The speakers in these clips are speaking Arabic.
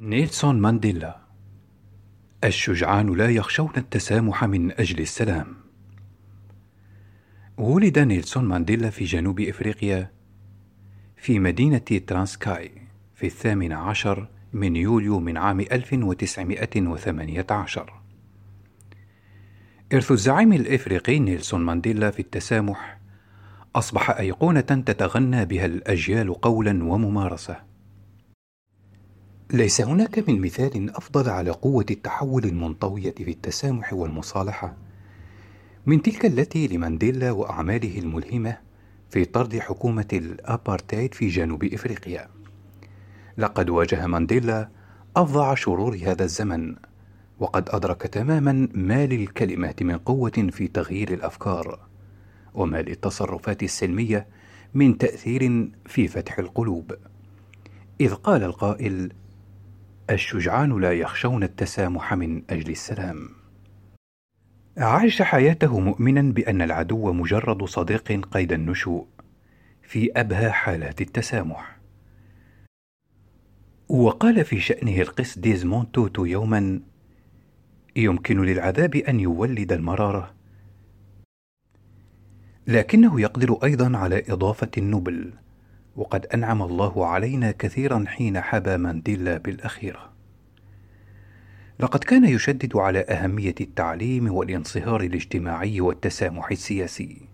نيلسون مانديلا. الشجعان لا يخشون التسامح من أجل السلام. ولد نيلسون مانديلا في جنوب إفريقيا في مدينة ترانسكاي في الثامن عشر من يوليو من عام 1918 إرث الزعيم الإفريقي نيلسون مانديلا في التسامح أصبح أيقونة تتغنى بها الأجيال قولا وممارسة. ليس هناك من مثال أفضل على قوة التحول المنطوية في التسامح والمصالحة من تلك التي لمانديلا وأعماله الملهمة في طرد حكومة الأبارتايد في جنوب إفريقيا. لقد واجه مانديلا أفظع شرور هذا الزمن، وقد أدرك تماما ما للكلمات من قوة في تغيير الأفكار، وما للتصرفات السلمية من تأثير في فتح القلوب. إذ قال القائل: الشجعان لا يخشون التسامح من أجل السلام. عاش حياته مؤمنا بأن العدو مجرد صديق قيد النشوء في أبهى حالات التسامح. وقال في شأنه القس ديزموند توتو يوما يمكن للعذاب أن يولد المرارة. لكنه يقدر أيضا على إضافة النبل وقد أنعم الله علينا كثيرا حين حبى مانديلا بالأخيرة. لقد كان يشدد على أهمية التعليم والانصهار الاجتماعي والتسامح السياسي.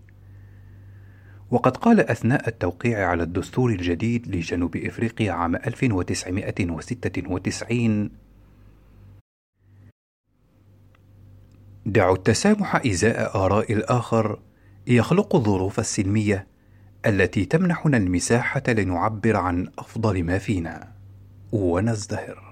وقد قال أثناء التوقيع على الدستور الجديد لجنوب إفريقيا عام 1996 دعوا التسامح إزاء آراء الآخر يخلق الظروف السلمية التي تمنحنا المساحة لنعبر عن أفضل ما فينا. ونزدهر.